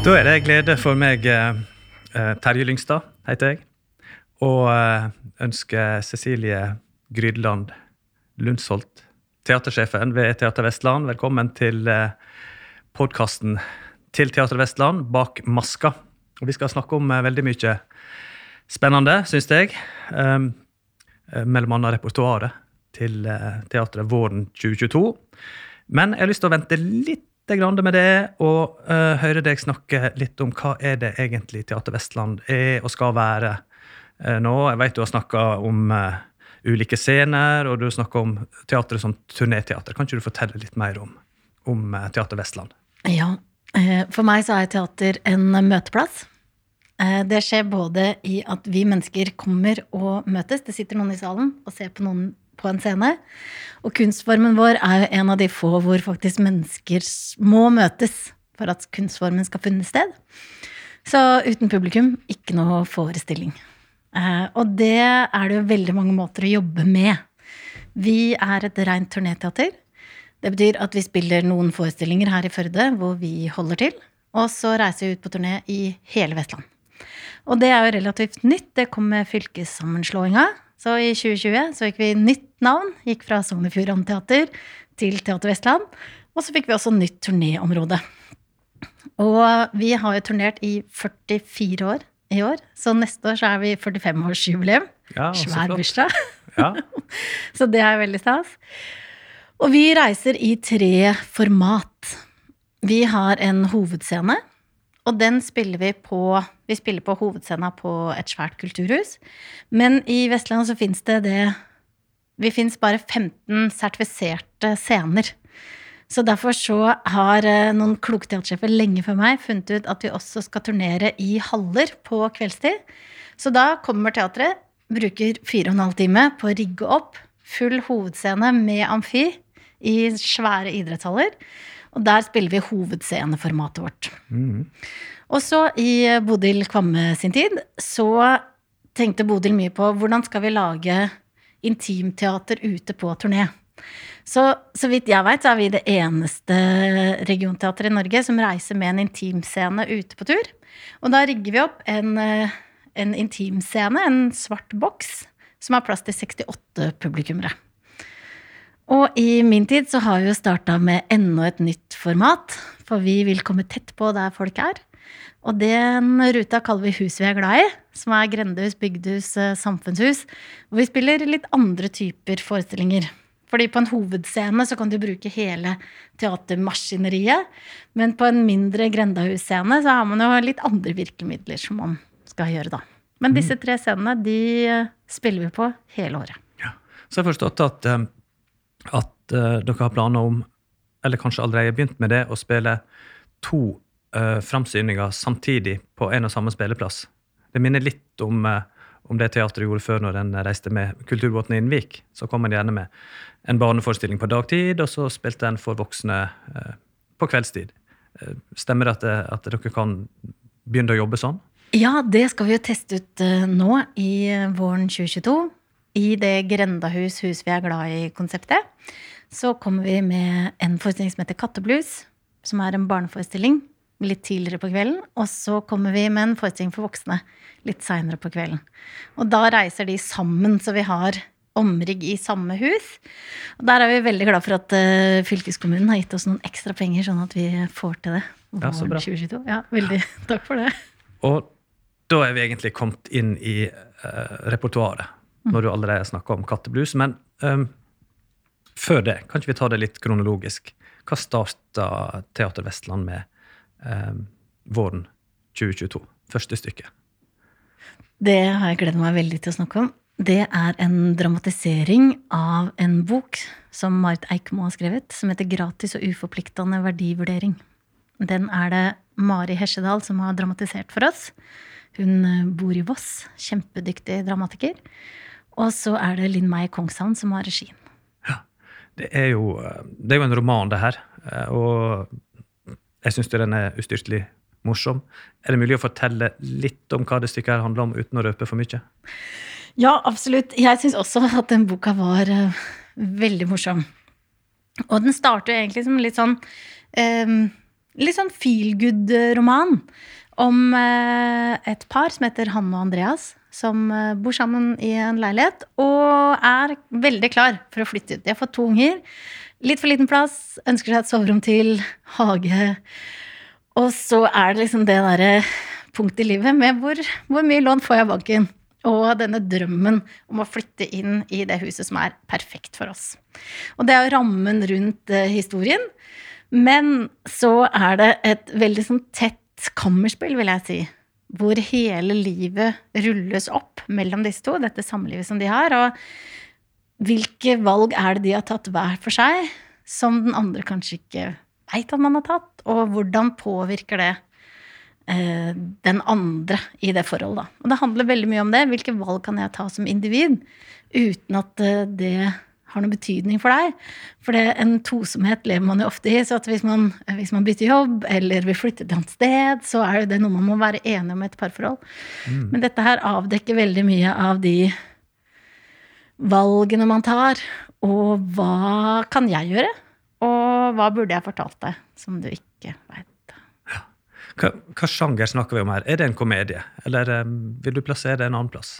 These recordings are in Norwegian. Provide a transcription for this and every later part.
Da er det glede for meg, eh, eh, Terje Lyngstad heter jeg, og eh, ønsker Cecilie Grydland Lundsholt, teatersjefen ved Teater Vestland, velkommen til podkasten til Teater Vestland, Bak maska. Og vi skal snakke om veldig mye spennende, syns jeg. Um, eh, mellom annet repertoaret til teatret våren 2022. Men jeg har lyst til å vente litt grann med det, og uh, høre deg snakke litt om hva er det egentlig Teater Vestland er og skal være uh, nå. Jeg vet du har snakka om uh, ulike scener, og du har snakka om teatret som turnéteater. Kan ikke du fortelle litt mer om, om eh, Teater Vestland? Ja. eh, For meg så er teater en møteplass. Eh, Det skjer både i at vi mennesker kommer og møtes. Det sitter noen i salen og ser på noen på en scene. Og kunstformen vår er jo en av de få hvor faktisk mennesker må møtes for at kunstformen skal funne sted. Så uten publikum, ikke noe forestilling. Eh, Og det er det jo veldig mange måter å jobbe med. Vi er et rent turnéteater. Det betyr at vi spiller noen forestillinger her i Førde, hvor vi holder til. Og så reiser vi ut på turné i hele Vestland. Og det er jo relativt nytt. Det kom med fylkessammenslåinga. Så i 2020 så fikk vi nytt navn. Gikk fra Sognefjord Amteater til Teater Vestland. Og så fikk vi også nytt turnéområde. Og vi har jo turnert i 44 år i år. Så neste år så er vi 45-årsjubileum. Ja, Svær bursdag. Ja. Så det er veldig stas. Og vi reiser i tre format. Vi har en hovedscene, og den spiller vi på Vi spiller på hovedscena på et svært kulturhus. Men i Vestland så fins det det Vi fins bare 15 sertifiserte scener. Så derfor så har eh, noen kloke teatersjefer lenge før meg funnet ut at vi også skal turnere i haller på kveldstid. Så da kommer teatret, bruker fire og en halv time på å rigge opp full hovedscene med amfi i svære idrettshaller. Og der spiller vi hovedsceneformatet vårt. Mm. Og så i Bodil Kvamme sin tid så tenkte Bodil mye på hvordan skal vi lage intimteater ute på turné. Så, så vidt jeg veit, så er vi det eneste regionteatret i Norge som reiser med en intimscene ute på tur. Og da rigger vi opp en, eh, en intimscene, en svart boks, som har plass til 68 publikummere. Og i min tid så har vi jo starta med enda et nytt format, for vi vil komme tett på der folk er. Og den ruta kaller vi Hus vi er glad i, som er grendehus, bygdehus, eh, samfunnshus. Hvor vi spiller litt andre typer forestillinger. Fordi på en hovedscene så kan du bruke hele teatermaskineriet. Men på en mindre grendahusscene så har man jo litt andre virkemidler som man skal gjøre da. Men disse tre scenene de eh, spiller vi på hele året. Ja. Så jeg har forstått at, eh, at eh, dere har planer om, eller kanskje allerede begynt med det, å spille to uh, framsyninger samtidig på en og samme spilleplass. Det minner litt om, uh, om det teatret gjorde før når den reiste med Kulturbåten i Innvik. Så kom en gjerne med en barneforestilling på dagtid, og så spilte en for voksne uh, på kveldstid. Uh, stemmer det at, at dere kan begynne å jobbe sånn? Ja, det skal vi jo teste ut eh, nå i eh, våren 2022. I det Grendahus hus vi er glad i-konseptet. Så kommer vi med en forestilling som heter Katteblues, som er en barneforestilling litt tidligere på kvelden. Og så kommer vi med en forestilling for voksne litt seinere på kvelden. Og da reiser de sammen, så vi har omrigg i samme hus. Og der er vi veldig glad for at uh, fylkeskommunen har gitt oss noen ekstra penger, sånn at vi får til det. Ja, så bra. 2022. Ja, veldig takk for det. Og da er vi egentlig kommet inn i uh, repertoaret, når du allerede snakker om katteblues. Men um, før det, kan ikke vi ta det litt kronologisk? Hva starta Teater Vestland med um, våren 2022? Første stykke. Det har jeg gledet meg veldig til å snakke om. Det er en dramatisering av en bok som Marit Eikmo har skrevet, som heter 'Gratis og uforpliktende verdivurdering'. Den er det Mari Hesjedal som har dramatisert for oss. Hun eh, bor i Voss. Kjempedyktig dramatiker. Og så er det Linn May Kongshavn som har regien. Det er jo, det er jo en roman, det her. Og jeg syns den er ustyrtelig morsom. Er det mulig å fortelle litt om hva det stykket her handler om, uten å røpe for mye? Ja, absolutt. Jeg syns også at den boka var uh, veldig morsom. Og den starter egentlig som litt sånn um, litt sånn feel good-roman om eh, et par som heter Hanne og Andreas, som eh, bor sammen i en leilighet og er veldig klar for å flytte ut. De har fått to unger. Litt for liten plass, ønsker seg et soverom til, hage. Og så er det liksom det derre punktet i livet med hvor, hvor mye lån får jeg av banken? Og denne drømmen om å flytte inn i det huset som er perfekt for oss. Og det er jo rammen rundt eh, historien. Men så er det et veldig sånn tett kammerspill, vil jeg si. Hvor hele livet rulles opp mellom disse to, dette samlivet som de har. Og hvilke valg er det de har tatt hver for seg, som den andre kanskje ikke veit at man har tatt? Og hvordan påvirker det eh, den andre i det forholdet, da. Og det handler veldig mye om det. Hvilke valg kan jeg ta som individ uten at eh, det har noen betydning for deg. For det, en tosomhet lever man jo ofte i. Så hvis man, hvis, man, bytter jobb eller vil flytte til et annet sted, så er det noe man må være enig om i et parforhold. Mm. Men dette her avdekker veldig mye av de valgene man tar. Og hva kan jeg gjøre? Og hva burde jeg fortalt deg som du ikke veit? Hva, hva, sjanger snakker vi om her? Er det en komedie, eller um, vil du plassere det en annen plass?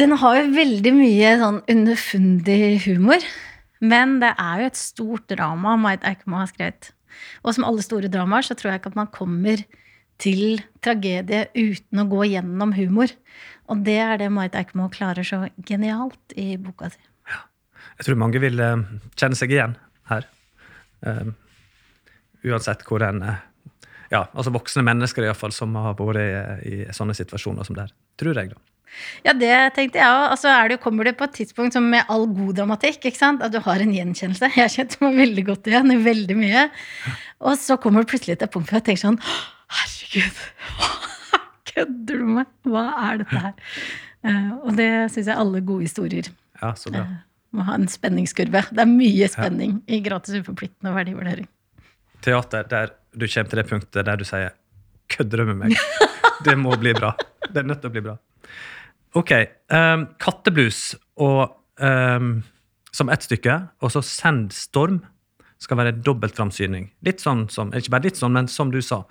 Den har jo veldig mye sånn underfundig humor. Men det er jo et stort drama Maid Eikmo har skrevet. Og som alle store dramaer så tror jeg ikke at man kommer til tragedie uten å gå gjennom humor. Og det er det Maid Eikmo klarer så genialt i boka si. Jeg tror mange vil uh, kjenne seg igjen her. Uh, uansett hvor en uh, Ja, altså voksne mennesker i hvert fall, som har vært i, i sånne situasjoner som det her. Tror jeg, da. Ja, det tenkte jeg òg. Og så altså, kommer det på et tidspunkt som med all god dramatikk. At du har en gjenkjennelse. Jeg kjente meg veldig godt igjen i veldig mye. Og så kommer det plutselig til et punkt hvor jeg tenker sånn Herregud, hva kødder du med? Hva er dette her? Uh, og det syns jeg alle gode historier ja, så bra. Uh, må ha en spenningskurve. Det er mye spenning ja. i gratis uforpliktende verdivurdering. Teater der du kommer til det punktet der du sier 'kødder du med meg'? Det må bli bra. Det er nødt til å bli bra. Ok. Um, katteblues og, um, som ett stykke, og så Send storm skal være dobbeltframsyning. Litt sånn som, Ikke bare litt sånn, men som du sa.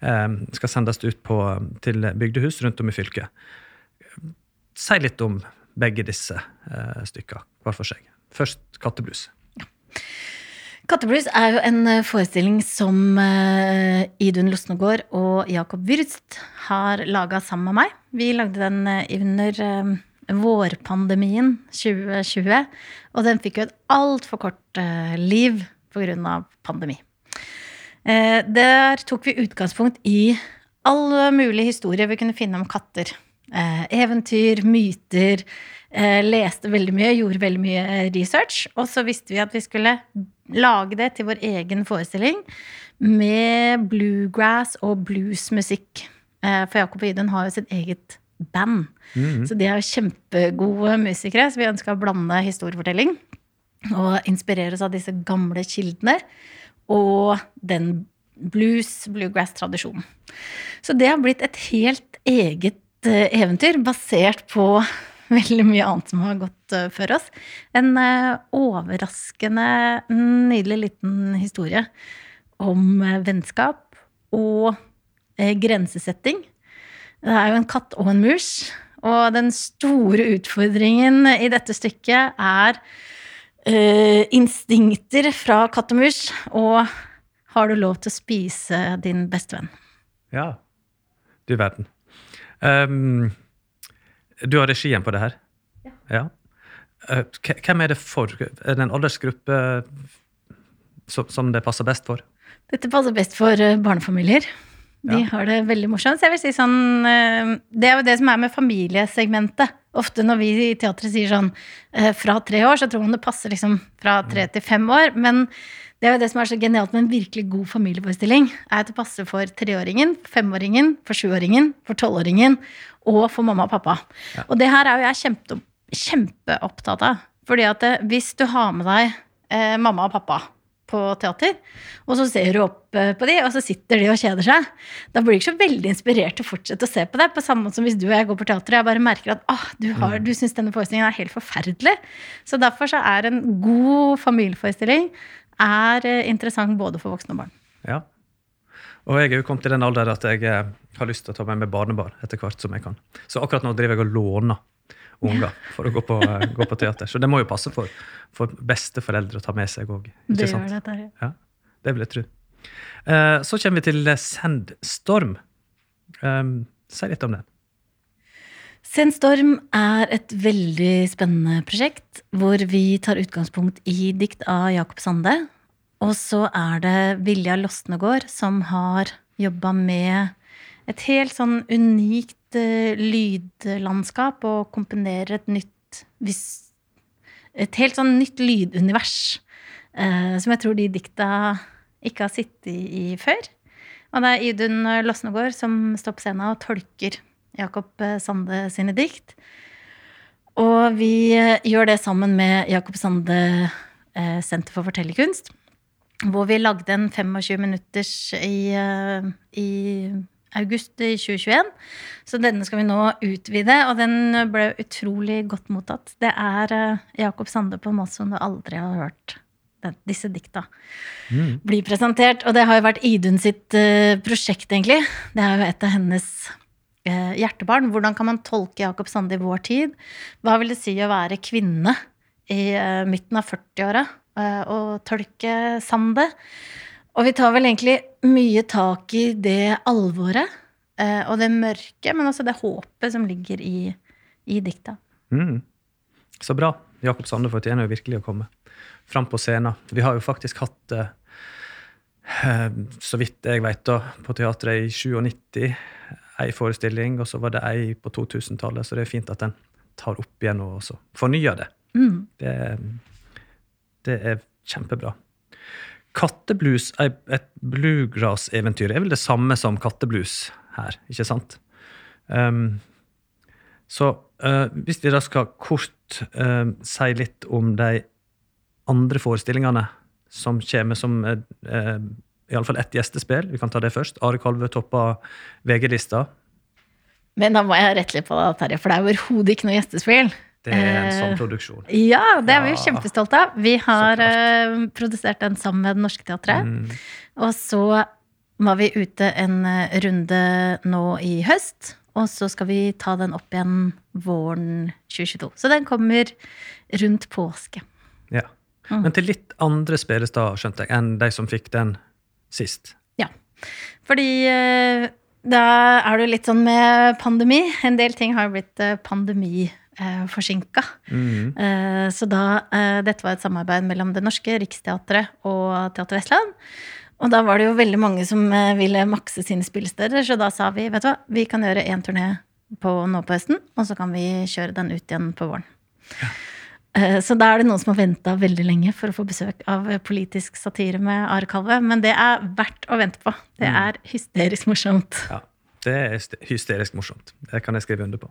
Um, skal sendes ut på, til bygdehus rundt om i fylket. Si litt om begge disse uh, stykkene hver for seg. Først Katteblues. Katteblues er jo en eh, forestilling som uh, Idun Losnegård og Jakob Wyrst har laga sammen med meg. Vi lagde den uh, under vårpandemien 2020, og den fikk jo et altfor kort liv pga. pandemi. der tok vi utgangspunkt i alle mulige historier vi kunne finne om katter. eventyr, myter. leste veldig mye, gjorde veldig mye research. Og så visste vi at vi skulle lage det til vår egen forestilling med bluegrass og bluesmusikk. Eh, for Jakob og Idun har jo sitt eget band. Mm -hmm. Så de er jo kjempegode musikere, så vi ønska å blande historiefortelling og inspireres av disse gamle kildene og den blues, bluegrass-tradisjonen. Så det har blitt et helt eget eh, eventyr basert på veldig mye annet som har gått uh, før oss. En uh, overraskende nydelig liten historie om uh, vennskap og grensesetting. Det er jo en katt og en mus. Og den store utfordringen i dette stykket er instinkter fra katt og mus. Og har du lov til å spise din bestevenn? Ja. Du verden. Um, du har regien på det her? Ja. ja. Eh, hvem er det for? Er det en aldersgruppe som det passer best for? Dette passer best for eh, barnefamilier. De ja. har det veldig morsomt. Så jeg vil si sånn, eh, Det er jo det som er med familiesegmentet. Ofte når vi i teatret sier sånn fra tre år, så tror man det passer liksom fra tre til fem år. Men det er jo det som er så genialt med en virkelig god familieforestilling. er at Det passer for treåringen, femåringen, for sjuåringen, for tolvåringen og for mamma og pappa. Ja. Og det her er jo jeg kjempe, kjempeopptatt av. Fordi at eh, hvis du har med deg eh, mamma og pappa på teater, og så ser du opp eh, på de, og så sitter de og kjeder seg, da blir du ikke så veldig inspirert til å fortsette å se på det. På samme måte som hvis du og jeg går på teater og jeg bare merker at ah, du, har, mm. du syns denne forestillingen er helt forferdelig. Så derfor så er en god familieforestilling er eh, interessant både for voksne og barn. Ja, Og jeg er jo kommet til den alderen at jeg eh, har lyst til å ta med meg barnebarn etter hvert som jeg kan. Så akkurat nå driver jeg og låner unger for å gå på, eh, gå på teater. Så det må jo passe for, for besteforeldre å ta med seg òg. Det gjør det, Terje. Ja, det vil jeg tro. Eh, så kommer vi til Sendstorm. Um, si litt om den. Sendstorm er et veldig spennende prosjekt hvor vi tar utgangspunkt i dikt av Jakob Sande. Og så er det Vilja Losnegård som har jobba med et helt sånn unikt uh, lydlandskap og komponerer et nytt Et helt sånn nytt lydunivers. Uh, som jeg tror de dikta ikke har sittet i, i før. Og det er Idun Losnegård som står på scenen og tolker Jakob eh, Sande sine dikt. Og vi gjør det sammen med Jakob Sande Senter for fortellerkunst. Hvor vi lagde en 25 minutters i, eh, i august i 2021. Så denne skal vi nå utvide, og den ble utrolig godt mottatt. Det er Jakob Sande på som du aldri har hørt disse dikta mm. bli presentert. Og det har jo vært Idun sitt prosjekt, egentlig. Det er jo et av hennes Eh, hjertebarn. Hvordan kan man tolke Jakob Sande i vår tid? Hva vil det si å være kvinne i eh, midten av 40-åra eh, og tolke Sande? Og vi tar vel egentlig mye tak i det alvoret og det mørke, men også det håpet som ligger i, i dikta. Mm. Så bra. Jakob Sande fortjener jo virkelig å komme fram på scenen. Vi har jo faktisk hatt så vidt jeg vet, da, på teatret i 97 ei forestilling, og så var det ei på 2000-tallet. Så det er fint at den tar opp igjen og fornyer det. Mm. det. Det er kjempebra. Katteblues, et bluegrass-eventyr, er vel det samme som katteblues her, ikke sant? Um, så uh, hvis vi da skal kort uh, si litt om de andre forestillingene som kommer som uh, iallfall ett gjestespill. Vi kan ta det først. Are Kalve toppa VG-lista. Men da må jeg rette litt på det, Terje, for det er overhodet ikke noe gjestespill. Det er en sånn produksjon. Ja, det er vi ja. kjempestolte av. Vi har uh, produsert den sammen med Det Norske Teatret. Mm. Og så var vi ute en eh, runde nå i høst. Og så skal vi ta den opp igjen våren 2022. Så den kommer rundt påske. Ja. Mm. Men til litt andre spillesteder, skjønte jeg, enn de som fikk den sist. Ja. Fordi eh, da er det litt sånn med pandemi. En del ting har jo blitt eh, forsinka. Mm. Eh, så da Dette var et samarbeid mellom Det Norske, Riksteatret og Teater Vestland. Og da var det jo veldig mange som ville makse sine spillesteder, så da sa vi vet du hva, vi kan gjøre én turné på, nå på høsten, og så kan vi kjøre den ut igjen på våren. Ja. Eh, så da er det noen som har venta veldig lenge for å få besøk av politisk satire med Are Kalve. Men det er verdt å vente på. Det mm. er hysterisk morsomt. Ja, det er hysterisk morsomt. Det kan jeg skrive under på.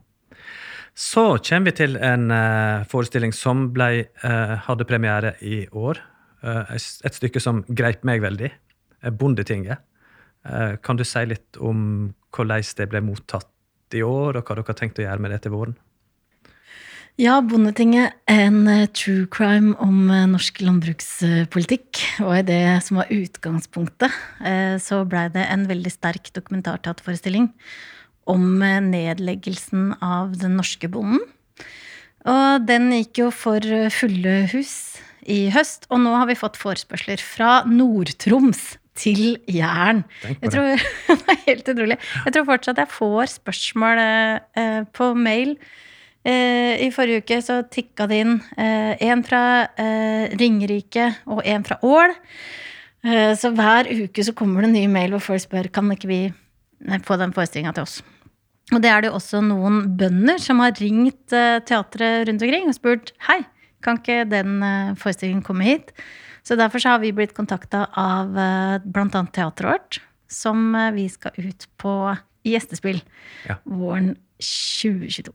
Så kommer vi til en uh, forestilling som ble, uh, hadde premiere i år. Uh, et stykke som greip meg veldig. Bondetinget. kan du si litt om hvordan det ble mottatt i år, og hva dere har tenkt å gjøre med det til våren? Ja, Bondetinget. En uh, true crime om norsk landbrukspolitikk. Og i det som var utgangspunktet, så blei det en veldig sterk dokumentarteaterforestilling om nedleggelsen av den norske bonden. Og den gikk jo for fulle hus i høst, og nå har vi fått forespørsler fra Nord-Troms til Jæren. Jeg tror, det er helt utrolig. Jeg tror fortsatt jeg får spørsmål på mail Eh, I forrige uke så tikka det inn én eh, fra eh, Ringerike og én fra Ål. Så hver uke så kommer det en ny mail hvor folk spør kan ikke vi få den forestillinga til oss. Og det er det jo også noen bønder som har ringt teatret rundt omkring og spurt hei, kan ikke den forestillingen komme hit? Så derfor så har vi blitt kontakta av bl.a. teatret vårt, som vi skal ut på gjestespill ja. våren 2022.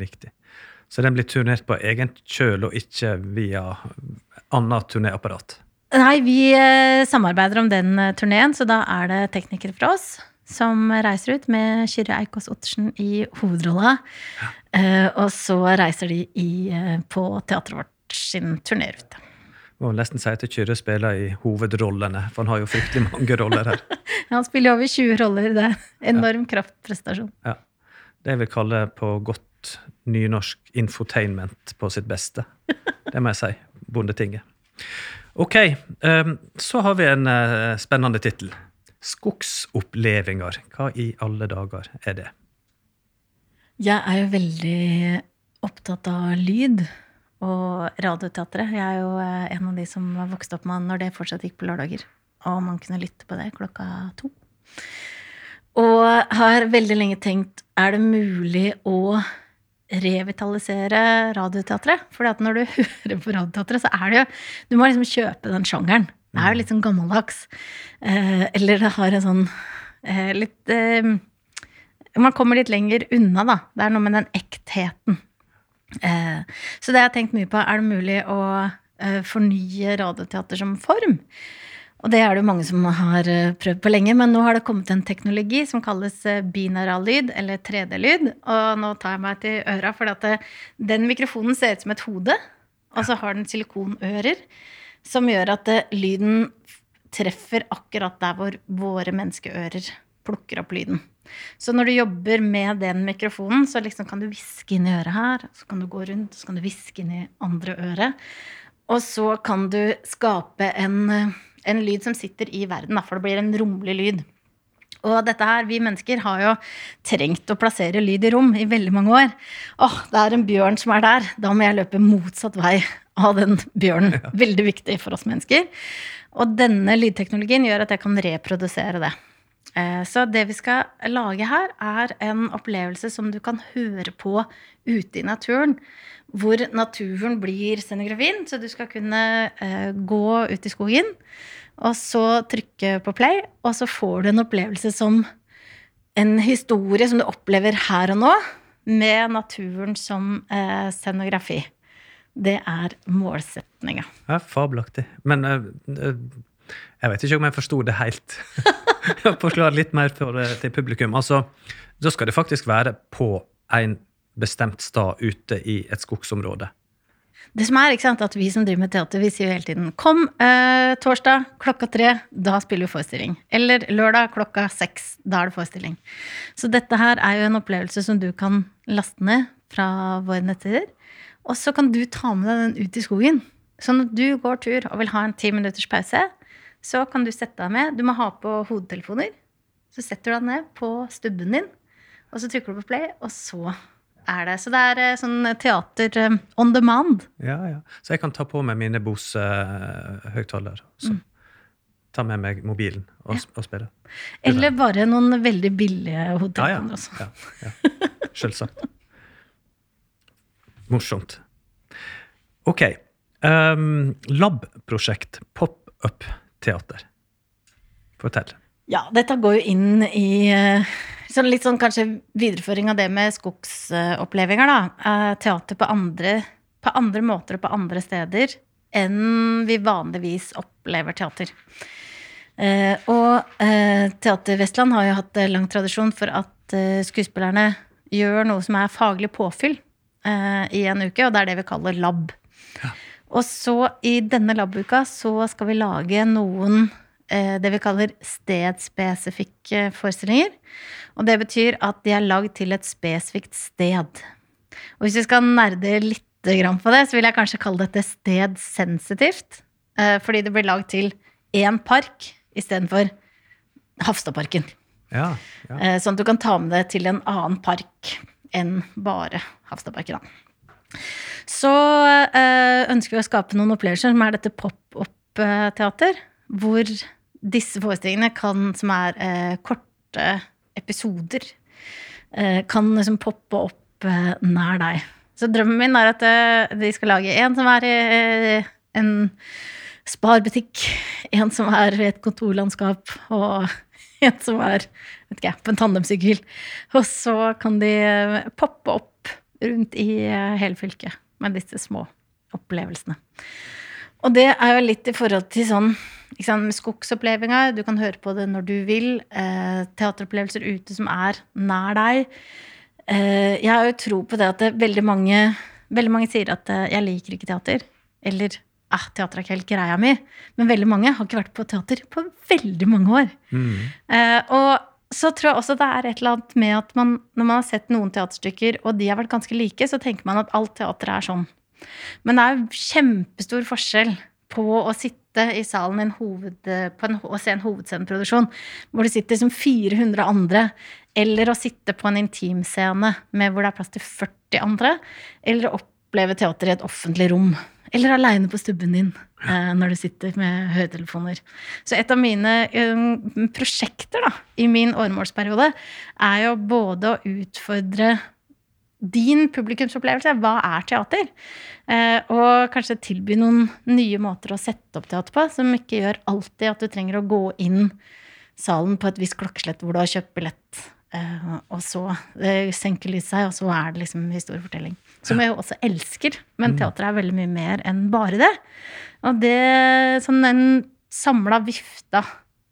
Riktig. Så den blir turnert på egen kjøl og ikke via annet turnéapparat? Nei, vi eh, samarbeider om den eh, turneen, så da er det teknikere fra oss som reiser ut med Kyrre Eikås Ottersen i hovedrolla. Ja. Uh, og så reiser de i, på teatret vårt sin turnerute. Må nesten si at Kyrre spiller i hovedrollene, for han har jo fryktelig mange roller her. Han spiller over 20 roller. Det er enorm kraftprestasjon. Ja. Det jeg vil kalle på godt nynorsk infotainment på sitt beste. Det må jeg si. Bondetinget. Ok, um, så har vi en uh, spennende tittel. Skogsopplevinger. Hva i alle dager er det? Jeg er jo veldig opptatt av lyd og Radioteatret. Jeg er jo eh, en av de som vokste opp med når det fortsatt gikk på lørdager. Og man kunne lytte på det klokka to. Og har veldig lenge tenkt er det mulig å revitalisere Radioteatret? For når du hører på Radioteatret, så er det jo Du må liksom kjøpe den sjangeren. Det er jo litt sånn gammeldags. Eh, eller det har en sånn eh, litt eh, Man kommer litt lenger unna, da. Det er noe med den ektheten. Eh, så det jeg har tenkt mye på. Er det mulig å fornye radioteater som form? Og det er det jo mange som har prøvd på lenge, men nå har det kommet en teknologi som kalles binaural-lyd, eller 3D-lyd. Og nå tar jeg meg til øra, for den mikrofonen ser ut som et hode. Og så har den silikonører, som gjør at lyden treffer akkurat der hvor våre menneskeører plukker opp lyden. Så når du jobber med den mikrofonen, så liksom kan du hviske inn i øret her, så kan du gå rundt, så kan du hviske inn i andre øret. Og så kan du skape en, en lyd som sitter i verden, for det blir en romlig lyd. Og dette her, vi mennesker har jo trengt å plassere lyd i rom i veldig mange år. Åh, det er en bjørn som er der. Da må jeg løpe motsatt vei av den bjørnen. Veldig viktig for oss mennesker. Og denne lydteknologien gjør at jeg kan reprodusere det. Eh, så det vi skal lage her, er en opplevelse som du kan høre på ute i naturen. Hvor naturen blir scenografien, så du skal kunne eh, gå ut i skogen. Og så trykke på play, og så får du en opplevelse som en historie som du opplever her og nå, med naturen som eh, scenografi. Det er målsetninga. Ja, fabelaktig. Men jeg vet ikke om jeg forsto det helt. Forklar litt mer for, til publikum. Altså, da skal det faktisk være på en bestemt sted ute i et skogsområde. Det som er, ikke sant, at Vi som driver med teater, vi sier jo hele tiden 'Kom eh, torsdag klokka tre, da spiller vi forestilling'. Eller lørdag klokka seks, da er det forestilling. Så dette her er jo en opplevelse som du kan laste ned fra våre nettsider. Og så kan du ta med deg den ut i skogen. Så når du går tur og vil ha en ti minutters pause, så kan du sette deg med. Du må ha på hodetelefoner. Så setter du deg ned på stubben din, og så trykker du på play, og så er det. Så det er eh, sånn teater eh, on demand. Ja, ja. Så jeg kan ta på meg mine Bose-høyttalere. Uh, mm. Ta med meg mobilen og, ja. og spille. Eller bare noen veldig billige hodetelefoner ja, ja. også. Ja, ja. Selvsagt. Morsomt. Ok. Um, Lab-prosjekt. Pop-up teater. Fortell. Ja, dette går jo inn i eh, sånn litt sånn kanskje videreføring av det med skogsopplevelser, da. Eh, teater på andre, på andre måter og på andre steder enn vi vanligvis opplever teater. Eh, og Teater Vestland har jo hatt lang tradisjon for at skuespillerne gjør noe som er faglig påfyll i en uke, og det er det vi kaller lab. Ja. Og så i denne labuka så skal vi lage noen eh, det vi kaller stedspesifikke forestillinger. Og det betyr at de er lagd til et spesifikt sted. Og hvis vi skal nerde litt på det, så vil jeg kanskje kalle dette stedsensitivt. Eh, fordi det blir lagd til én park istedenfor Hafstadparken. Ja, ja. Eh, sånn at du kan ta med det til en annen park enn bare Hafstadparken. Så øh, ønsker vi å skape noen opplevelser som er dette pop-up-teater. Hvor disse forestillingene kan, som er øh, korte episoder, øh, kan liksom poppe opp nær deg. Så drømmen min er at de skal lage en som er i en sparbutikk, en som er i et kontorlandskap, og en som er vet ikke, på en tandemsykkel. Og så kan de poppe opp rundt i hele fylket med disse små opplevelsene. Og det er jo litt i forhold til sånn liksom, skogsopplevelser. Du kan høre på det når du vil. Eh, teateropplevelser ute som er nær deg. Eh, jeg har jo tro på det at det veldig mange, veldig mange sier at eh, jeg liker ikke teater. Eller ah, teater er ikke helt greia mi. Men veldig mange har ikke vært på teater på veldig mange år. Mm. Eh, og så tror jeg også det er et eller annet med at man, når man har sett noen teaterstykker, og de har vært ganske like, så tenker man at alt teater er sånn. Men det er jo kjempestor forskjell på å sitte i salen en hoved, på en, og se en hovedsceneproduksjon hvor det sitter som 400 andre, eller å sitte på en intimscene med hvor det er plass til 40 andre, eller å oppleve teater i et offentlig rom. Eller aleine på stubben din eh, når du sitter med høretelefoner. Så et av mine um, prosjekter da, i min åremålsperiode er jo både å utfordre din publikumsopplevelse. Hva er teater? Eh, og kanskje tilby noen nye måter å sette opp teater på, som ikke gjør alltid at du trenger å gå inn salen på et visst klokkeslett hvor du har kjøpt billett, eh, og så eh, senker lyset seg, og så er det liksom historiefortelling. Som jeg jo også elsker, men teater er veldig mye mer enn bare det. Og det sånn den samla vifta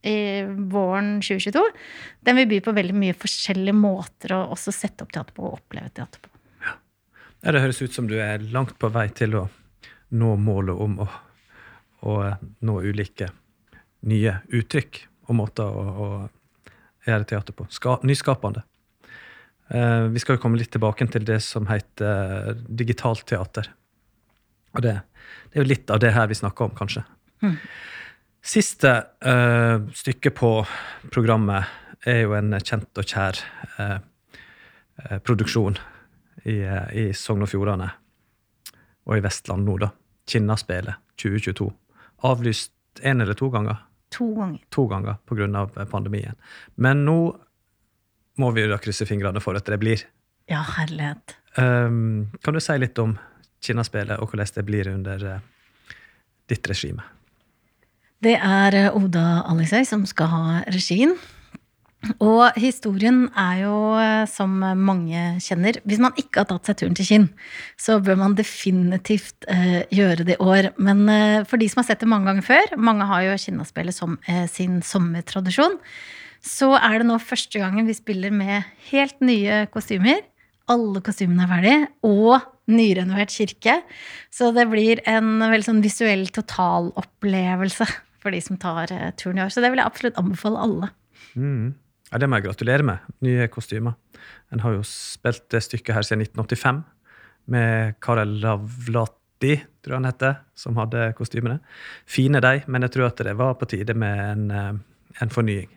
i våren 2022, den vil by på veldig mye forskjellige måter å også sette opp teater på og oppleve teater på. Ja, det høres ut som du er langt på vei til å nå målet om å, å nå ulike nye uttrykk og måter å, å gjøre teater på. Ska, nyskapende. Eh, vi skal jo komme litt tilbake til det som heter eh, digitalt teater. Og det, det, er jo litt av det her vi snakker om, kanskje. Mm. Siste eh, stykke på programmet er jo en kjent og kjær eh, eh produksjon i, i Sogn og Fjordane og i Vestland nå, da. Kinnaspelet 2022. Avlyst én eller to ganger? To ganger. To ganger pga. pandemien. Men nå må vi da krysse fingrene for at det blir. Ja, herlighet. Um, kan du si litt om Kinnaspillet, og hvordan det blir under uh, ditt regime? Det er eh, Oda Alisøy som skal ha regien. Og historien er jo, eh, som mange kjenner Hvis man ikke har tatt seg turen til Kinn, så bør man definitivt eh, gjøre det i år. Men eh, for de som har sett det mange ganger før, mange har jo Kinnaspillet som eh, sin sommertradisjon, så er det nå første gangen vi spiller med helt nye kostymer. Alle kostymene er ferdige, og nyrenovert kirke. Så det blir en veldig sånn visuell totalopplevelse for de som tar eh, turen i år. Så det vil jeg absolutt anbefale alle. Mm. Ja, Det må jeg gratulere med. Nye kostymer. En har jo spilt det stykket her siden 1985 med Karel Lavlati, tror jeg han heter, som hadde kostymene. Fine de, men jeg tror at det var på tide med en, eh, en fornying.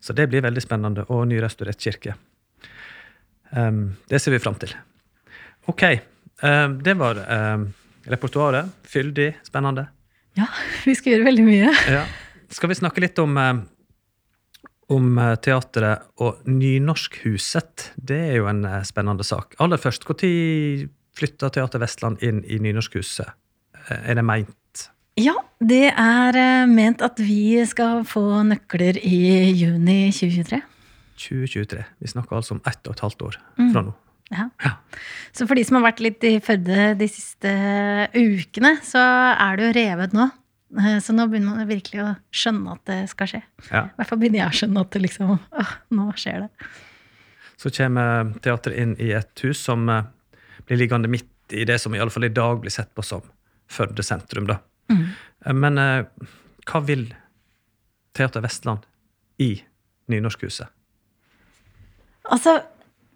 Så det blir veldig spennende. Og nyrestaurert kirke. Um, det ser vi fram til. OK. Um, det var um, repertoaret. Fyldig, spennende. Ja, vi skal gjøre veldig mye. Ja. Skal vi snakke litt om, om teatret og Nynorskhuset? Det er jo en eh, spennende sak. Aller først, når flytta Teater Vestland inn i Nynorskhuset? Eh, er det meint ja, det er eh, ment at vi skal få nøkler i juni 2023. 2023. Vi snakker altså om ett og et halvt år mm. fra nå. Ja. ja. Så for de som har vært litt i fødde de siste ukene, så er det jo revet nå. Eh, så nå begynner man virkelig å skjønne at det skal skje. Ja. I hvert fall begynner jeg å skjønne at det liksom å, nå skjer det. Så kommer teatret inn i et hus som eh, blir liggende midt i det som i alle fall i dag blir sett på som Førde sentrum. da. Mm. Men eh, hva vil Teater Vestland i Nynorskhuset? Altså,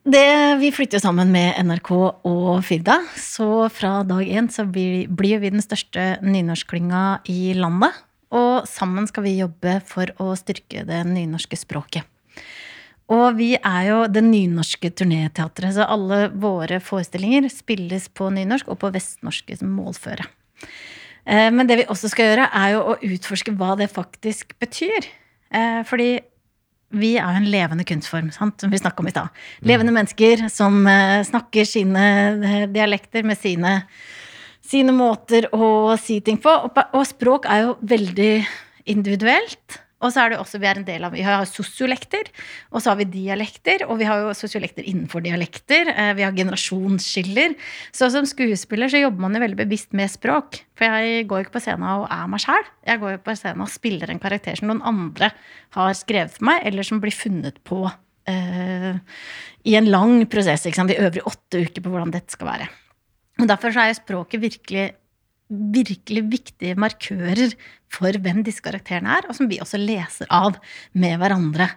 det, vi flytter jo sammen med NRK og Firda, så fra dag én så blir, blir vi den største nynorskklynga i landet. Og sammen skal vi jobbe for å styrke det nynorske språket. Og vi er jo det nynorske turnéteatret, så alle våre forestillinger spilles på nynorsk og på vestnorske som målføre. Eh, men det vi også skal gjøre, er jo å utforske hva det faktisk betyr. Eh, fordi vi er jo en levende kunstform, sant? som vi snakka om i stad. Levende mm. mennesker som eh, snakker sine dialekter med sine, sine måter å si ting på. Og språk er jo veldig individuelt. Og så er det også, vi er en del av, vi har sosiolekter, og så har vi dialekter. Og vi har jo sosiolekter innenfor dialekter. Eh, vi har generasjonsskiller. Så som skuespiller så jobber man jo veldig bevisst med språk. For jeg går jo ikke på scenen og er meg sjæl. Jeg går jo på scenen og spiller en karakter som noen andre har skrevet for meg, eller som blir funnet på uh, i en lang prosess. Sant? De øvrige åtte uker på hvordan dette skal være. Og Derfor så er språket virkelig virkelig viktige markører for hvem disse karakterene er, og som vi også leser av med hverandre.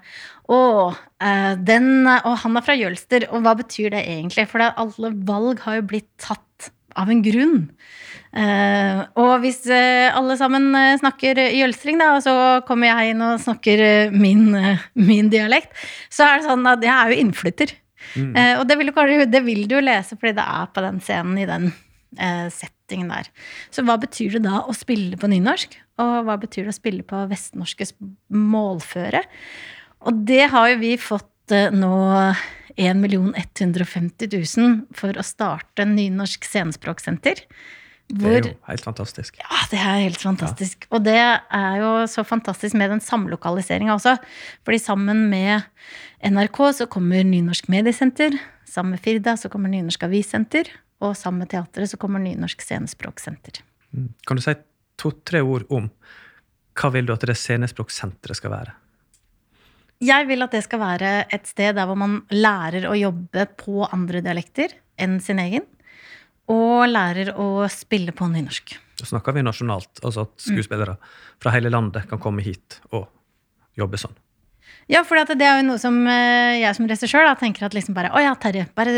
Og, eh, den, og han er fra Jølster, og hva betyr det egentlig? For alle valg har jo blitt tatt av en grunn. Eh, og hvis eh, alle sammen eh, snakker jølstring, da, og så kommer jeg inn og snakker eh, min, eh, min, dialekt, så er det sånn at jeg er jo innflytter. Mm. og det vil, du, det vil, du, lese fordi det er på den scenen i den settingen der. Så hva betyr det da å spille på nynorsk? Og hva betyr det å spille på vestnorskes målføre? Og det har jo vi fått nå 1 150 000 for å starte nynorsk scenespråksenter. Hvor, det er jo helt fantastisk. Ja, det er helt fantastisk. Ja. Og det er jo så fantastisk med den samlokaliseringa også. Fordi sammen med NRK så kommer Nynorsk Mediesenter. Sammen med Firda så kommer Nynorsk Avissenter. Og sammen med teatret så kommer Nynorsk Scenespråksenter. Mm. Kan du si to-tre ord om hva vil du at det scenespråksenteret skal være? Jeg vil at det skal være et sted der hvor man lærer å jobbe på andre dialekter enn sin egen. Og lærer å spille på nynorsk. Da snakker vi nasjonalt, altså at skuespillere fra hele landet kan komme hit og jobbe sånn. Ja, for det er jo noe som eh, jeg som regissør tenker at liksom bare Å ja, Terje, bare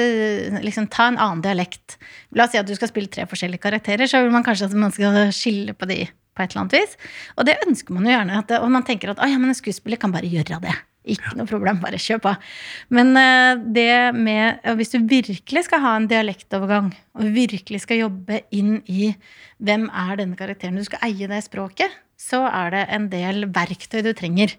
liksom ta en annen dialekt. La oss si at du skal spille tre forskjellige karakterer, så vil man kanskje at man skal skille på de på et eller annet vis. Og det ønsker man jo gjerne. Det, og man tenker at ja, men en skuespiller kan bare gjøre det. Ikke noe problem, bare kjør på. Men uh, det med Hvis du virkelig skal ha en dialektovergang, og virkelig skal jobbe inn i hvem er denne karakteren, du skal eie det språket, så er det en del verktøy du trenger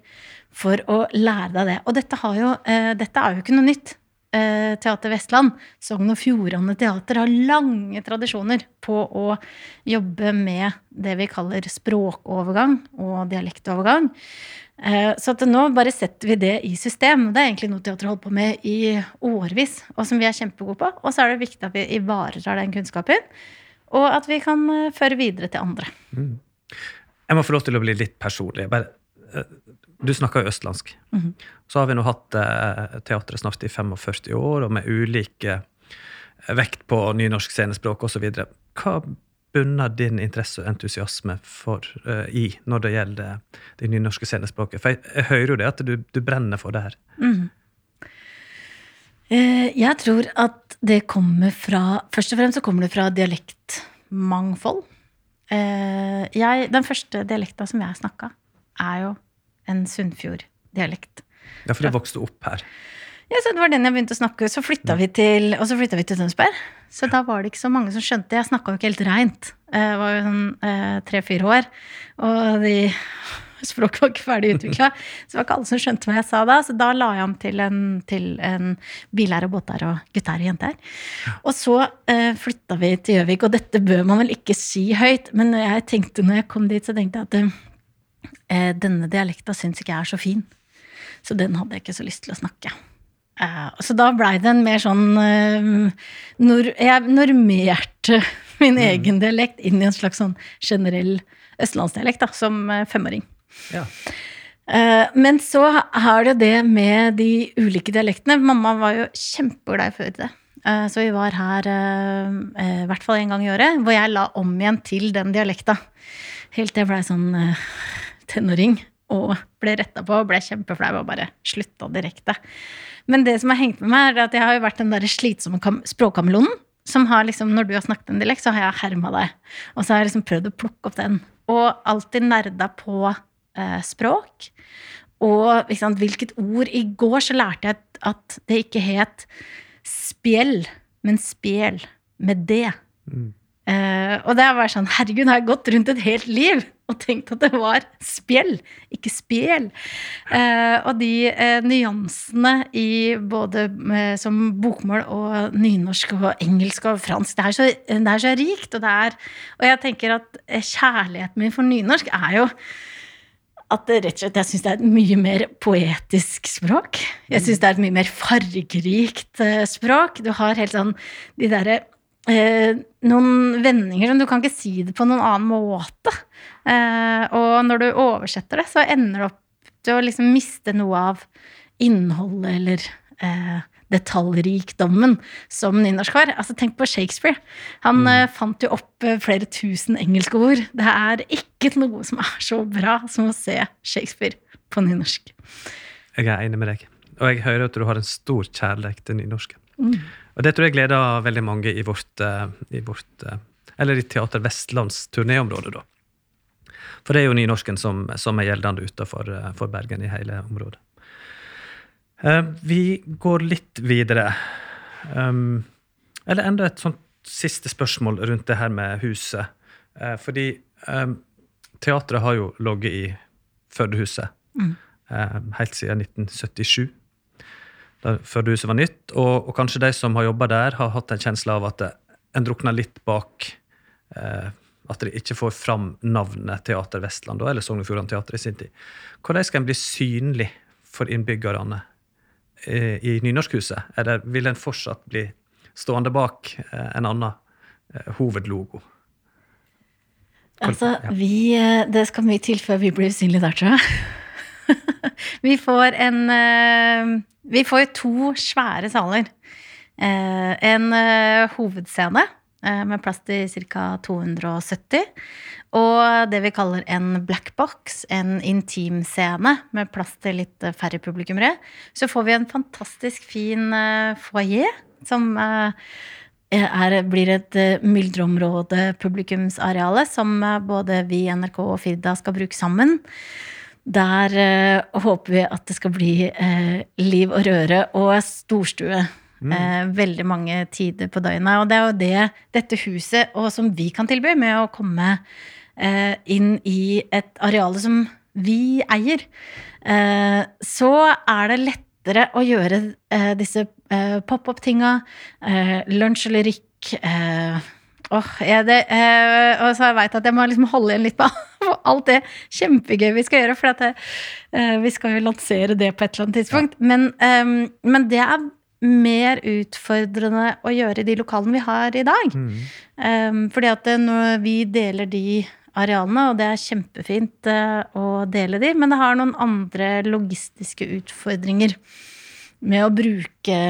for å lære deg det. Og dette, jo, uh, dette er jo ikke noe nytt. Uh, Teater Vestland, Sogn og Fjordane Teater, har lange tradisjoner på å jobbe med det vi kaller språkovergang og dialektovergang. Eh, så nå bare setter vi det i system. Det er egentlig noe teatret holdt på med i årevis, og som vi er kjempegode på. Og så er det viktig at vi ivaretar den kunnskapen, og at vi kan eh, føre videre til andre. Mm. Jeg må få lov til å bli litt personlig. Bare, eh, du snakker jo østlandsk. Mm -hmm. Så har vi nå hatt teatret snart i 45 år, og med ulike vekt på nynorsk scenespråk osv. Hva bunner din interesse og entusiasme for, uh, i når det gjelder det nynorske scenespråket? For jeg, jeg, hører jo det at du, du brenner for det her. Mm. Uh, jeg tror at det kommer fra Først og fremst så kommer det fra dialektmangfold. Jeg, den første dialekta som jeg snakka, er jo en Sunnfjord-dialekt. Ja, for du vokste opp her? Ja, så Det var den jeg begynte å snakke, så flytta vi til, og så flytta vi til Tønsberg. Så da var det ikke så mange som skjønte. Jeg snakka jo ikke helt reint. Jeg var jo sånn eh, tre-fire år, og de språket var ikke ferdig utvikla. Så det var ikke alle som skjønte hva jeg sa da. Så da la jeg om til en, til en billærer og båtær og gutter og jenter. Og så eh, flytta vi til Gjøvik, og dette bør man vel ikke si høyt, men jeg tenkte når jeg kom dit, så tenkte jeg at eh, denne dialekta syns ikke jeg er så fin. Så den hadde jeg ikke så lyst til å snakke. Uh, så da blei det en mer sånn nor Jeg normerte min mm. egen dialekt inn i en slags sånn generell østlandsdialekt, da, som femåring. Ja. men så har det det med de ulike dialektene. Mamma var jo kjempeglad i Førde. så vi var her i hvert fall en gang i året, hvor jeg la om igjen til den dialekta. Helt til jeg blei sånn tenåring og ble retta på og ble kjempeflau og bare slutta direkte. Men det som har hengt med meg, er at jeg har jo vært den der slitsomme språkkameleonen. Som har liksom, Når du har snakket en dialekt, så har jeg herma deg. Og så har jeg liksom prøvd å plukke opp den. Og alltid nerda på eh, språk. Og liksom, hvilket ord I går så lærte jeg at det ikke het spjell, men spjel med det. Mm. Uh, og det var sånn Herregud, har jeg gått rundt et helt liv og tenkt at det var spjell, ikke spjel. Uh, og de uh, nyansene i både som bokmål og nynorsk og engelsk og fransk, det er så, det er så rikt. Og, det er, og jeg tenker at kjærligheten min for nynorsk er jo at det, rett og slett, jeg syns det er et mye mer poetisk språk. Jeg syns det er et mye mer fargerikt språk. Du har helt sånn de derre eh, noen vendinger som du kan ikke si det på noen annen måte. Eh, og når du oversetter det, så ender du opp til å liksom miste noe av innholdet eller eh, detaljrikdommen som nynorsk har. Altså, tenk på Shakespeare. Han mm. fant jo opp eh, flere tusen engelske ord. Det er ikke noe som er så bra som å se Shakespeare på nynorsk. Jeg er enig med deg. Og jeg hører at du har en stor kjærlighet til nynorsken. Og det tror jeg gleder veldig mange i vårt, eh, i vårt eh, eller i Teater Vestlands turnéområde, da. For det er jo nynorsken som, som er gjeldende utenfor eh, Bergen i hele området. Vi går litt videre. Um, eller enda et sånt siste spørsmål rundt det her med huset. Fordi um, teatret har jo ligget i Førdehuset mm. helt siden 1977 da som var nytt. Og, og kanskje de som har jobba der, har hatt en kjensle av at det, en drukner litt bak eh, at de ikke får fram navnet Teater Vestland, eller Sogn og Fjordane Teater i sin tid. Hvordan skal en bli synlig for innbyggerne eh, i Nynorskhuset? Eller vil en fortsatt bli stående bak eh, en annen eh, hovedlogo? Altså, vi, eh, det skal mye til før vi blir usynlige der, tror jeg. Vi får en eh, Vi får to svære saler. Eh, En eh, hovedscene med plass til ca. 270. Og det vi kaller en black box, en intimscene med plass til litt færre publikummere. Så får vi en fantastisk fin foyer som er, blir et myldreområde, publikumsareale, som både vi, NRK og Firda skal bruke sammen. Der eh, håper vi at det skal bli eh, liv og røre og storstue. Eh, veldig mange tider på døgnet. Og det er jo det dette huset, og som vi kan tilby, med å komme eh, inn i et areal som vi eier, eh, så er det lettere å gjøre eh, disse pop-up-tinga. Eh, lunsj eller rikk. Eh, åh, jeg, det, eh, og så jeg veit at jeg må liksom holde igjen litt på alt det kjempegøy vi skal gjøre. For at det, eh, vi skal jo lansere det på et eller annet tidspunkt. Men, eh, men det er mer utfordrende å gjøre i de lokalene vi har i dag. Um, fordi at når vi deler de arealene, og det er kjempefint eh, å dele de, men det har noen andre logistiske utfordringer med å bruke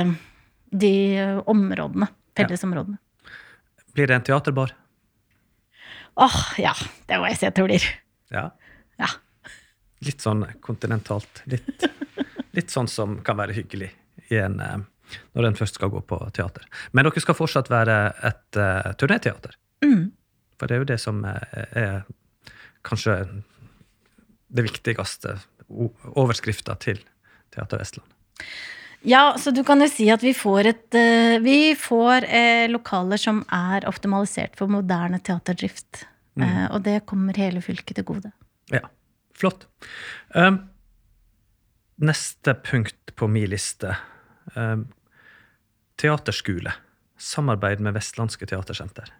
de eh, områdene, fellesområdene. Blir det en teaterbar? Åh, ja. Det må jeg si at det blir. Ja. Ja. Litt sånn kontinentalt. Litt, litt sånn som kan være hyggelig i en, eh, når en først skal gå på teater. Men dere skal fortsatt være et uh, turnéteater. Mm. For det er jo det som er, er kanskje det viktigste overskrifta til Teater Vestland. Ja, så du kan jo si at vi får et eh, Vi får eh, lokaler som er optimalisert for moderne teaterdrift. Eh, og det kommer hele fylket til gode. Ja, flott. Um, neste punkt på min liste. Um, teaterskole. Samarbeid med Vestlandske Teatersenter.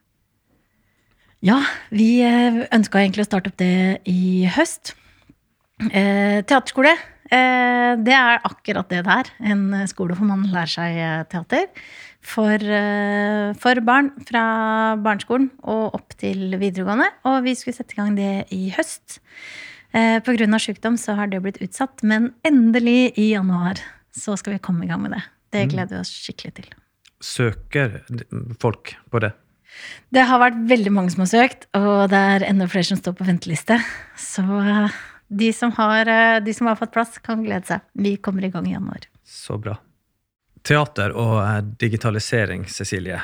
Ja, vi ønska egentlig å starte opp det i høst. Eh, teaterskole, eh, det er akkurat det det er. En skole hvor man lærer seg eh, teater. For, eh, for barn fra barneskolen og opp til videregående. Og vi skulle sette i gang det i høst. Eh, av sykdom så har det blitt utsatt, men endelig i januar så skal vi komme i gang med det. Det gleder vi oss skikkelig til. Søker folk på det? Det har vært veldig mange som har søkt, og det er enda flere som står på venteliste. Så eh, de som har, eh, de som har fått plass, kan glede seg. Vi kommer i gang i januar. Så bra. Teater og eh, digitalisering, Cecilie.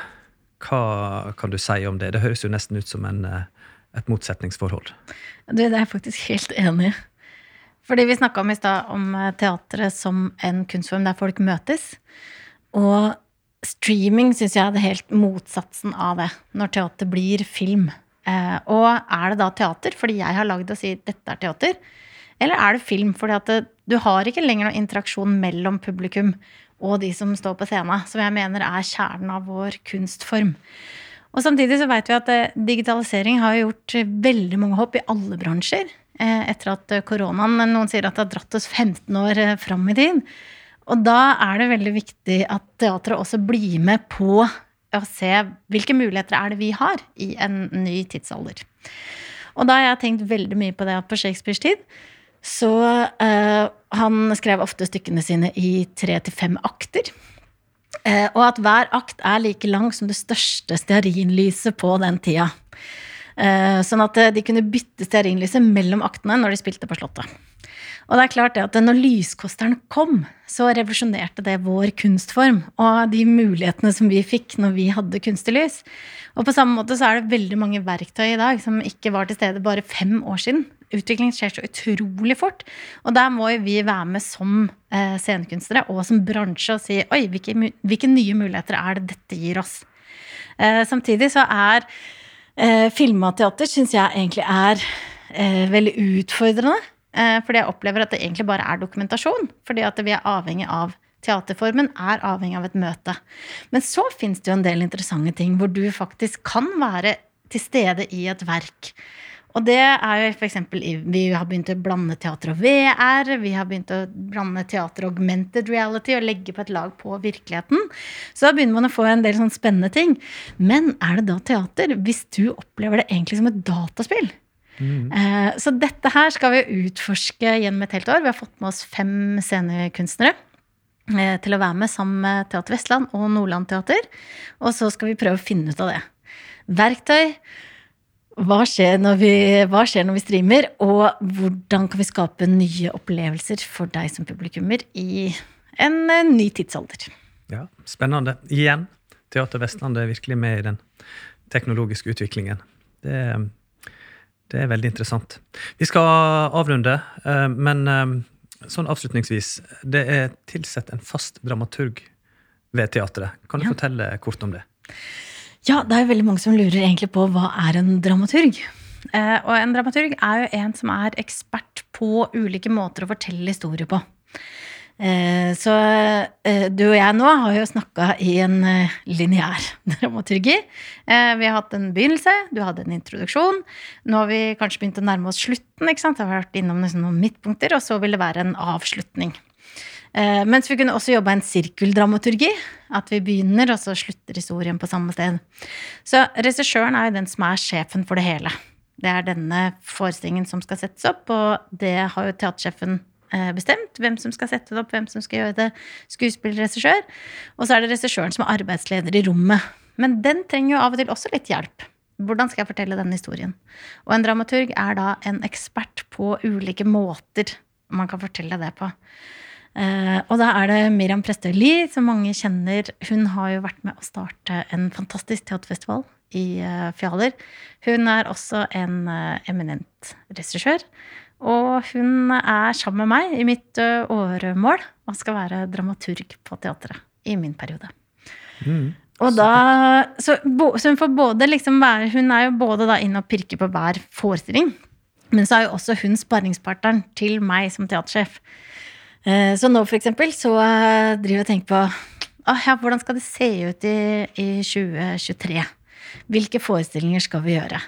Hva kan du si om det? Det høres jo nesten ut som en, eh, et motsetningsforhold. Du, det er jeg faktisk helt enig i. Fordi vi snakka om i stad om teatret som en kunstform der folk møtes. Og streaming syns jeg er det helt motsatsen av det. Når teater blir film. Og er det da teater fordi jeg har lagd å si dette er teater? Eller er det film fordi at du har ikke lenger noen interaksjon mellom publikum og de som står på scenen, som jeg mener er kjernen av vår kunstform. Og samtidig så vet vi at eh, digitalisering har gjort eh, veldig mange hopp i alle bransjer. eh, Etter at koronaen Noen sier at det har dratt oss 15 år fram i tid. Og da er det veldig viktig at teatret også blir med på å se hvilke muligheter er det vi har i en ny tidsalder. Og da har jeg tenkt veldig mye på det på Shakespeares tid så eh, Han skrev ofte stykkene sine i tre til fem akter. Eh, og at hver akt er like lang som det største stearinlyset på den tida. Eh, sånn at de kunne bytte stearinlyset mellom aktene når de spilte på Slottet. Og det er klart det at når lyskosteren kom, så revolusjonerte det vår kunstform og de mulighetene som vi fikk når vi hadde kunstig lys. Og på samme måte så er det veldig mange verktøy i dag som ikke var til stede bare fem år siden. Utviklingen skjer så utrolig fort. Og der må vi være med som eh, scenekunstnere og som bransje og si oi, hvilke, hvilke nye muligheter er det dette gir oss? Eh, samtidig så er eh, film og teater syns jeg egentlig er veldig utfordrende. Fordi jeg opplever at det egentlig bare er dokumentasjon. Fordi at vi er avhengig av Teaterformen er avhengig av et møte. Men så fins det jo en del interessante ting hvor du faktisk kan være til stede i et verk. Og det er jo f.eks. Vi har begynt å blande teater og VR. Vi har begynt å blande teater og augmented reality og legge på et lag på virkeligheten. Så da begynner man å få en del sånn spennende ting. Men er det da teater hvis du opplever det egentlig som et dataspill? Mm. Eh, så dette her skal vi utforske gjennom et helt år. Vi har fått med oss fem scenekunstnere eh, til å være med sammen med Teater Vestland og Nordland Teater. Og så skal vi prøve å finne ut av det. Verktøy. Hva skjer, vi, hva skjer når vi streamer, og hvordan kan vi skape nye opplevelser for deg som publikummer i en ny tidsalder? Ja, Spennende. Igjen, Teater Vestland er virkelig med i den teknologiske utviklingen. Det det er veldig interessant. Vi skal avrunde, eh, men eh, sånn avslutningsvis. Det er tilsett en fast dramaturg ved teatret. Kan du ja. fortelle kort om det? Ja, det er veldig mange som lurer egentlig på hva er en dramaturg. Eh, og en dramaturg er jo en som er ekspert på ulike måter å fortelle historier på. Eh, så eh, du og jeg nå har jo snakka i en eh, lineær dramaturgi. Vi har hatt en begynnelse, du hadde en introduksjon. Nå har vi kanskje begynt å nærme oss slutten. ikke sant? Jeg har vært innom noen midtpunkter, og så vil det være en avslutning. Mens vi kunne også jobba en sirkeldramaturgi. At vi begynner, og så slutter historien på samme sted. Så regissøren er jo den som er sjefen for det hele. Det er denne forestillingen som skal settes opp, og det har jo teatersjefen Eh, bestemt hvem som skal sette det opp, hvem som skal gjøre det. Skuespillerregissør. Og så er det regissøren som er arbeidsleder i rommet. Men den trenger jo av og til også litt hjelp. Hvordan skal jeg fortelle denne historien? Og en dramaturg er da en ekspert på ulike måter man kan fortelle det på. Uh, og da er det Miriam Prestøli, som mange kjenner. Hun har jo vært med å starte en fantastisk teaterfestival i eh, Fjaler. Hun er også en eh, eminent regissør. Og hun er sammen med meg i mitt åremål og skal være dramaturg på teatret i min periode. Mm. Og da, så, så, hun får både liksom være Hun er jo både da inne og pirker på hver forestilling, men så er jo også hun sparringspartneren til meg som teatersjef. Eh, så nå, for eksempel, så driver jeg og tenker på ah, ja, hvordan skal det se ut i, i 2023? Hvilke forestillinger skal vi gjøre?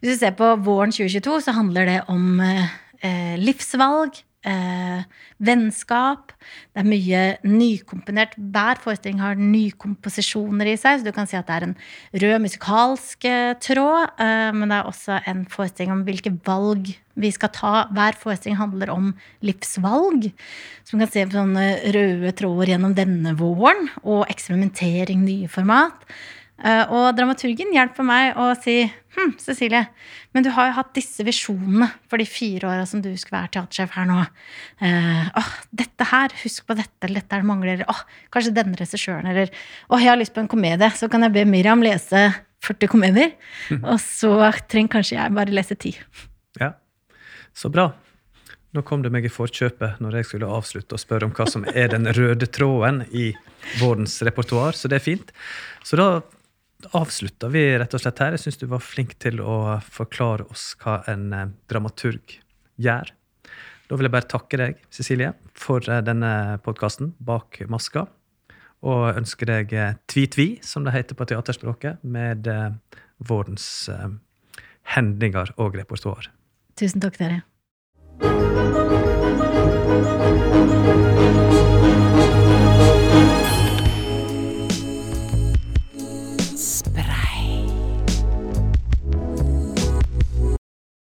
Hvis vi ser på våren 2022, så handler det om eh, eh, livsvalg, eh, vennskap. Det er mye nykomponert. Hver forestilling har nykomposisjoner i seg, så du kan si at det er en rød musikalsk eh, tråd. Eh, men det er også en forestilling om hvilke valg vi skal ta. Hver forestilling handler om livsvalg. Så man kan se på sånne røde tråder gjennom denne våren. Og eksperimentering, nye format. Uh, og dramaturgen hjelper meg å si hm, Cecilie, men du har jo hatt disse visjonene for de fire åra som du skulle være teatersjef her nå. Eh, åh, dette her, husk på dette, eller dette er det mangler. Åh, kanskje denne regissøren, eller åh, jeg har lyst på en komedie. Så kan jeg be Miriam lese 40 komedier, mm. og så trenger kanskje jeg bare lese 10. Ja, så bra. Nå kom det meg i forkjøpet når jeg skulle avslutte og spørre om hva som er den røde tråden i vårens repertoar, så det er fint. Så da avslutter vi rett og slett her. Jeg syns du var flink til å forklare oss hva en eh, dramaturg gjør. Da vil jeg bare takke deg, Cecilie, for eh, denne podkasten Bak maska. Og ønske deg eh, tvi-tvi, som det heter på teaterspråket, med vårens hendinger og repertoar. Tusen takk, dere.